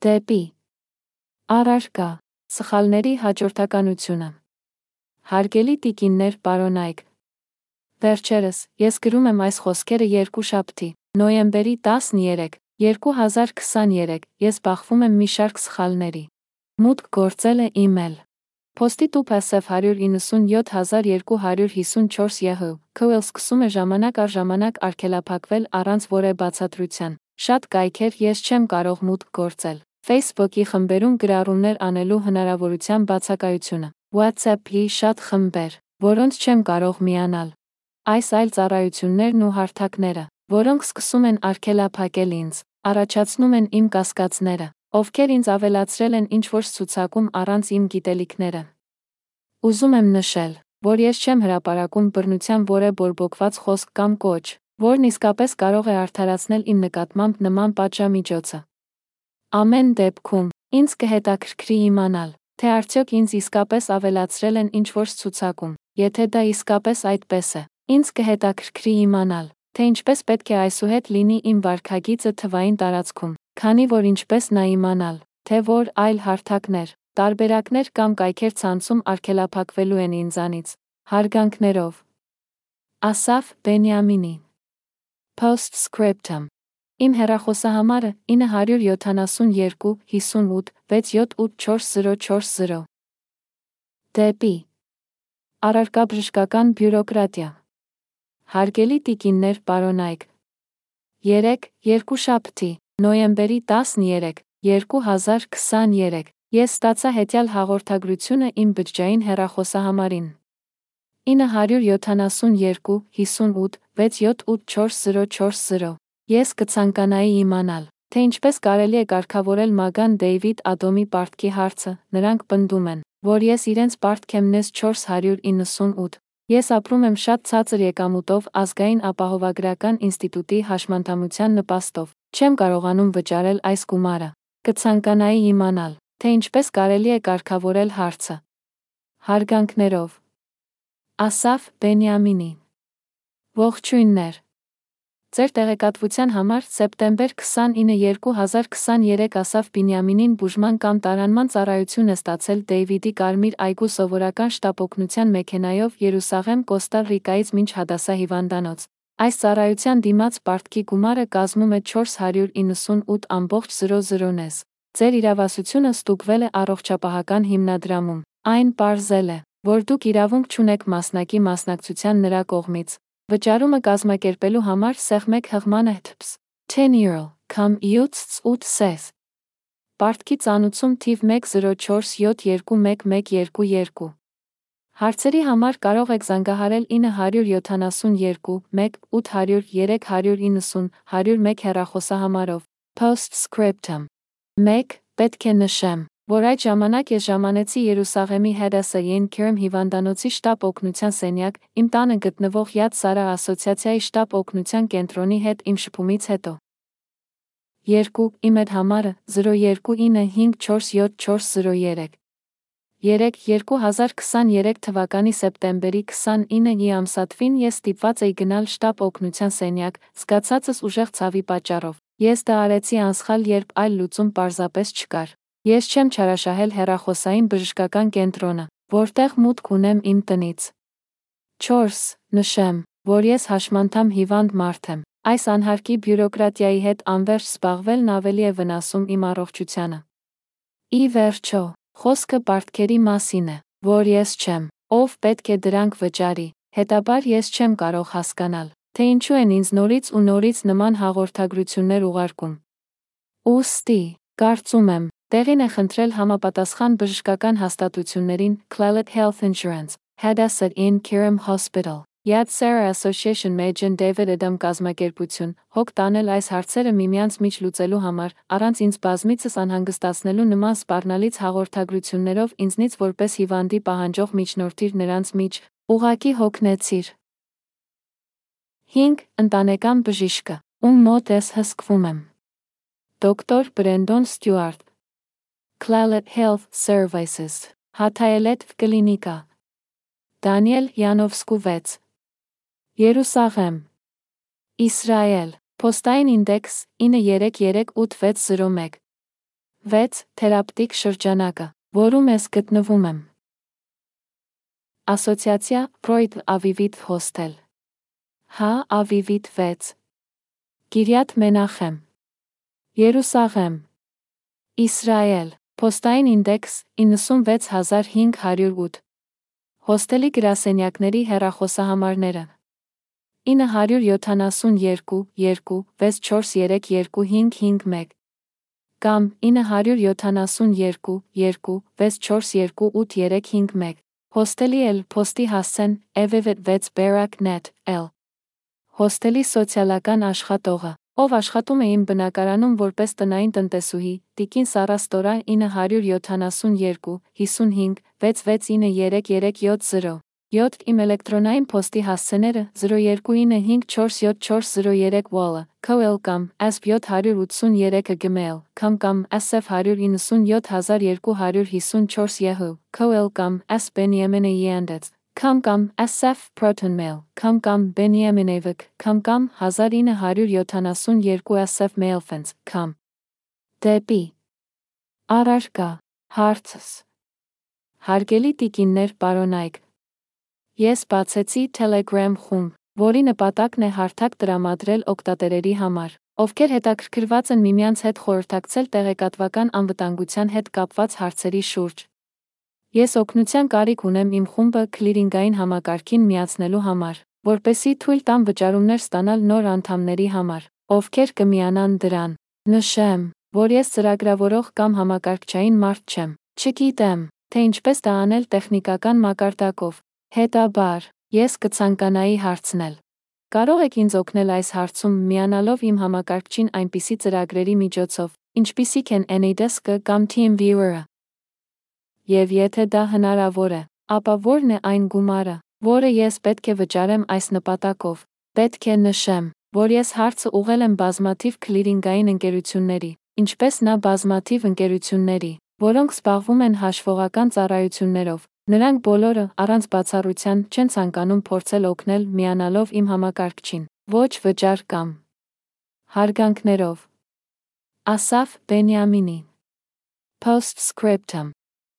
Դեպի. Առարկա սխալների հաջորդականությունը. Հարգելի տիկիններ պարոնայք. Վերջերս ես գրում եմ այս խոսքերը երկու շաբթի նոյեմբերի 13 2023 ես բախվում եմ մի շարք սխալների. Մուտք գործել է email Post-ի տուփ SF 197254 ԵՀ KOL սկսում է ժամանակ առ ժամանակ արգելափակվել առանց որևէ բացատրության. Շատ կայքեր ես չեմ կարող մուտք գործել Facebook-ի խմբերում գրառումներ անելու հնարավորության բացակայությունը, WhatsApp-ի շատ խմբեր, որոնց չեմ կարող միանալ։ Այս այլ ծառայություններն ու հարթակները, որոնք սկսում են արգելափակել ինձ, առաջացնում են իմ կասկածները, ովքեր ինձ ավելացրել են ինչ-որ ցուցակում առանց իմ գիտելիքները։ Ուզում եմ նշել, որ ես չեմ հրապարակում բռնության որևէ բորբոքված խոսք կամ կոչ, որն իսկապես կարող է արդարացնել իմ նկատմամբ նման պատժամիջոցը։ Ամեն դեպքում, ինձ կհետաքրքրի իմանալ, թե արդյոք ինձ իսկապես ավելացրել են ինչ-որ ցուցակում, եթե դա իսկապես այդպես է։ Ինձ կհետաքրքրի իմանալ, թե ինչպես պետք է այսուհետ լինի իմ վարքագիծը թվային տարածքում, քանի որ ինչպես նա իմանալ, թե որ այլ հարթակներ, տարբերակներ կամ կայքեր ցանցում արգելափակվելու են ինձանից, հարգանքներով։ Ասաֆ Բենյամինի. Postscriptum Իմ հեռախոսահամարը 972 58 6784040 Դեպի Առարկաբժշկական բյուրոկրատիա Հարգելի տիկիններ պարոնայք 3 2 շաբթի նոյեմբերի 13 2023 ես ստացա հետյալ հաղորդագրությունը իմ բջջային հեռախոսահամարին 972 58 6784040 Ես կցանկանայի իմանալ, թե ինչպես կարելի է կարգավորել Մագան Դեյվիդ Ադոմի պարտքի հարցը, նրանք պնդում են, որ ես իրենց պարտք եմ նես 498, ես ապրում եմ շատ ցածր եկամուտով ազգային ապահովագրական ինստիտուտի հաշմանդամության նպաստով, չեմ կարողանում վճարել այս գումարը, կցանկանայի իմանալ, թե ինչպես կարելի է կարգավորել հարցը։ Հարգանքներով. Ասաֆ Բենյամինի. Ողջույններ Ձեր տեղեկատվության համար սեպտեմբեր 29 2023 ասավ Բինյամինին բուժման կամ տարանման ծառայություն է ստացել Դեյվիդի Կարմիր այգու սովորական շտապօգնության մեքենայով Երուսաղեմ Կոստա Ռիկայից մինչ Հադասա հիվանդանոց։ Այս ծառայության դիմաց պարտքի գումարը կազմում է 498.00 նես։ Ձեր իրավասությունը ստուգվել է առողջապահական հիմնադրամում։ Այն պարզել է, որ դուք իրավունք չունեք մասնակի մասնակցության նրա կողմից, Վճարումը կազմակերպելու համար սեղմեք հղմանը հթփս 10 euro կամ 7 սես։ Պարտքի ծանուցում թիվ 104721122 Հարցերի համար կարող եք զանգահարել 972 1 800 390 101 հեռախոսահամարով. Postscriptum 1 պետք է նշեմ որ այդ ժամանակ ես ժամանեցի Երուսաղեմի Հեդասային Քերմ հիվանդանոցի շտապ օգնության սենյակ, իմ տանը գտնվող Յադ Սարա ասոցիացիայի շտապ օգնության կենտրոնի հետ իմ շփումից հետո։ 2. Իմ այդ համարը 029547403 3 2023 թվականի սեպտեմբերի 29-ի ամսաթվին ես ստիպված էի գնալ շտապ օգնության սենյակ, զգացածս ուժեղ ցավի պատճառով։ Ես դա արեցի անսխալ, երբ այլ լուծում պարզապես չկար։ Ես չեմ չարաշահել հեռախոսային բժշկական կենտրոնը, որտեղ մուտք ունեմ իմ տնից։ 4. Նշեմ, որ ես հաշմանդամ հիվանդ մարդ եմ։ Այս անհարկի բյուրոկրատիայի հետ անverջ զբաղվելն ավելի է վնասում իմ առողջությանը։ Ի վերջո, խոսքը պարտքերի մասին է, որ ես չեմ, ով պետք է դրանք վճարի, հետաբար ես չեմ կարող հասկանալ, թե ինչու են ինձ նորից ու նորից նման հաղորդագրություններ ուղարկում։ Ոստի, կարծում եմ, Տեղին է խնդրել համապատասխան բժշկական հաստատություններին Clallet Health Insurance, Hadassah in Kiram Hospital, Yad Sarah Association Major David Adam կազմակերպություն, հոգ տանել այս հարցերը միմյանց միջ լուծելու համար, առանց ինձ բազմիցս անհանգստացնելու նման սպառնալից հաղորդագրություններով ինձնից որպես հիվանդի պահանջող միջնորդիր նրանց միջ, ուղակի հոգնեցիր։ 5. Ընտանեկան բժիշկը, ում մոտ ես հսկվում եմ։ Դոկտոր Բրենդոն Ստյուարտ Clalet Health Services, Հաթայելետ կլինիկա։ Դանիել Յանովսկու 6 Երուսաղեմ Իսրայել Փոստային ինդեքս 933801 6. Թերապտիկ շրջանակը, որում ես գտնվում եմ։ Ասոցիացիա Պրոյդ Ավիվիտ հոստել։ Հա Ավիվիտ 6։ Գիրյատ Մենախեմ։ Երուսաղեմ։ Իսրայել։ Փոստային ինդեքս 96508։ Հոստելի գրասենյակների հեռախոսահամարները. 972 2 64325551 կամ 972 2 642851 Հոստելի էլ փոստի հասցեն ev6 berak.net l Հոստելի սոցիալական աշխատողը ով աշխատում է իմ բնակարանում որպես տնային տնտեսուհի, Տիկին Սարա Ստորա 972 55 6693370 7 իմ էլեկտրոնային փոստի հասցեները 0295474003 Wall-ը, KOL կամ ASP783-ը Gmail, կամ կամ SF197254 Yahoo, KOL կամ Yandex Կամ կամ SF Proton Mail, կամ կամ Benjaminavik, կամ կամ 1972 SF Mailfence, կամ Դեպի Արարկա Հարցս Հարգելի տիկիններ պարոնայք Ես բացեցի Telegram խումբ, որի նպատակն է հարթակ տրամադրել օգտատերերի համար, ովքեր հետաքրքրված են միմյանց հետ խորհրդակցել տեղեկատվական անվտանգության հետ կապված հարցերի շուրջ։ Ես օգնության կարիք ունեմ իմ խումբը քլիրինգային համակարգին միացնելու համար, որպեսի թույլ տամ վճարումներ ստանալ նոր անդամների համար, ովքեր կմիանան դրան։ Նշեմ, որ ես ծրագրավորող կամ համակարգչային մարդ չեմ։ Չգիտեմ, թե ինչպես դա անել տեխնիկական մակարդակով։ Հետաբար, ես կցանկանայի հարցնել։ Կարող եք ինձ օգնել այս հարցում միանալով իմ համակարգչին այնպիսի ծրագրերի միջոցով, ինչպիսիք են Anydesk-ը կամ TeamViewer-ը եւ եթե դա հնարավոր է, ապա ո՞րն է այն գումարը, որը ես պետք է վճարեմ այս նպատակով։ Պետք է նշեմ, որ ես հարցը ուղղել եմ բազմաթիվ քլիրինգային ընկերությունների, ինչպես նա բազմաթիվ ընկերությունների, որոնք զբաղվում են հաշվողական ծառայություններով։ Նրանք բոլորը առանց բացառության չեն ցանկանում փորձել օգնել միանալով իմ համակարգչին, ոչ վճար կամ հարգանքներով։ Ասաֆ Բենյամինի. Postscriptum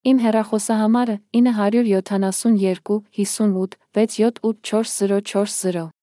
Իմ հեռախոսահամարը 972 58 6784040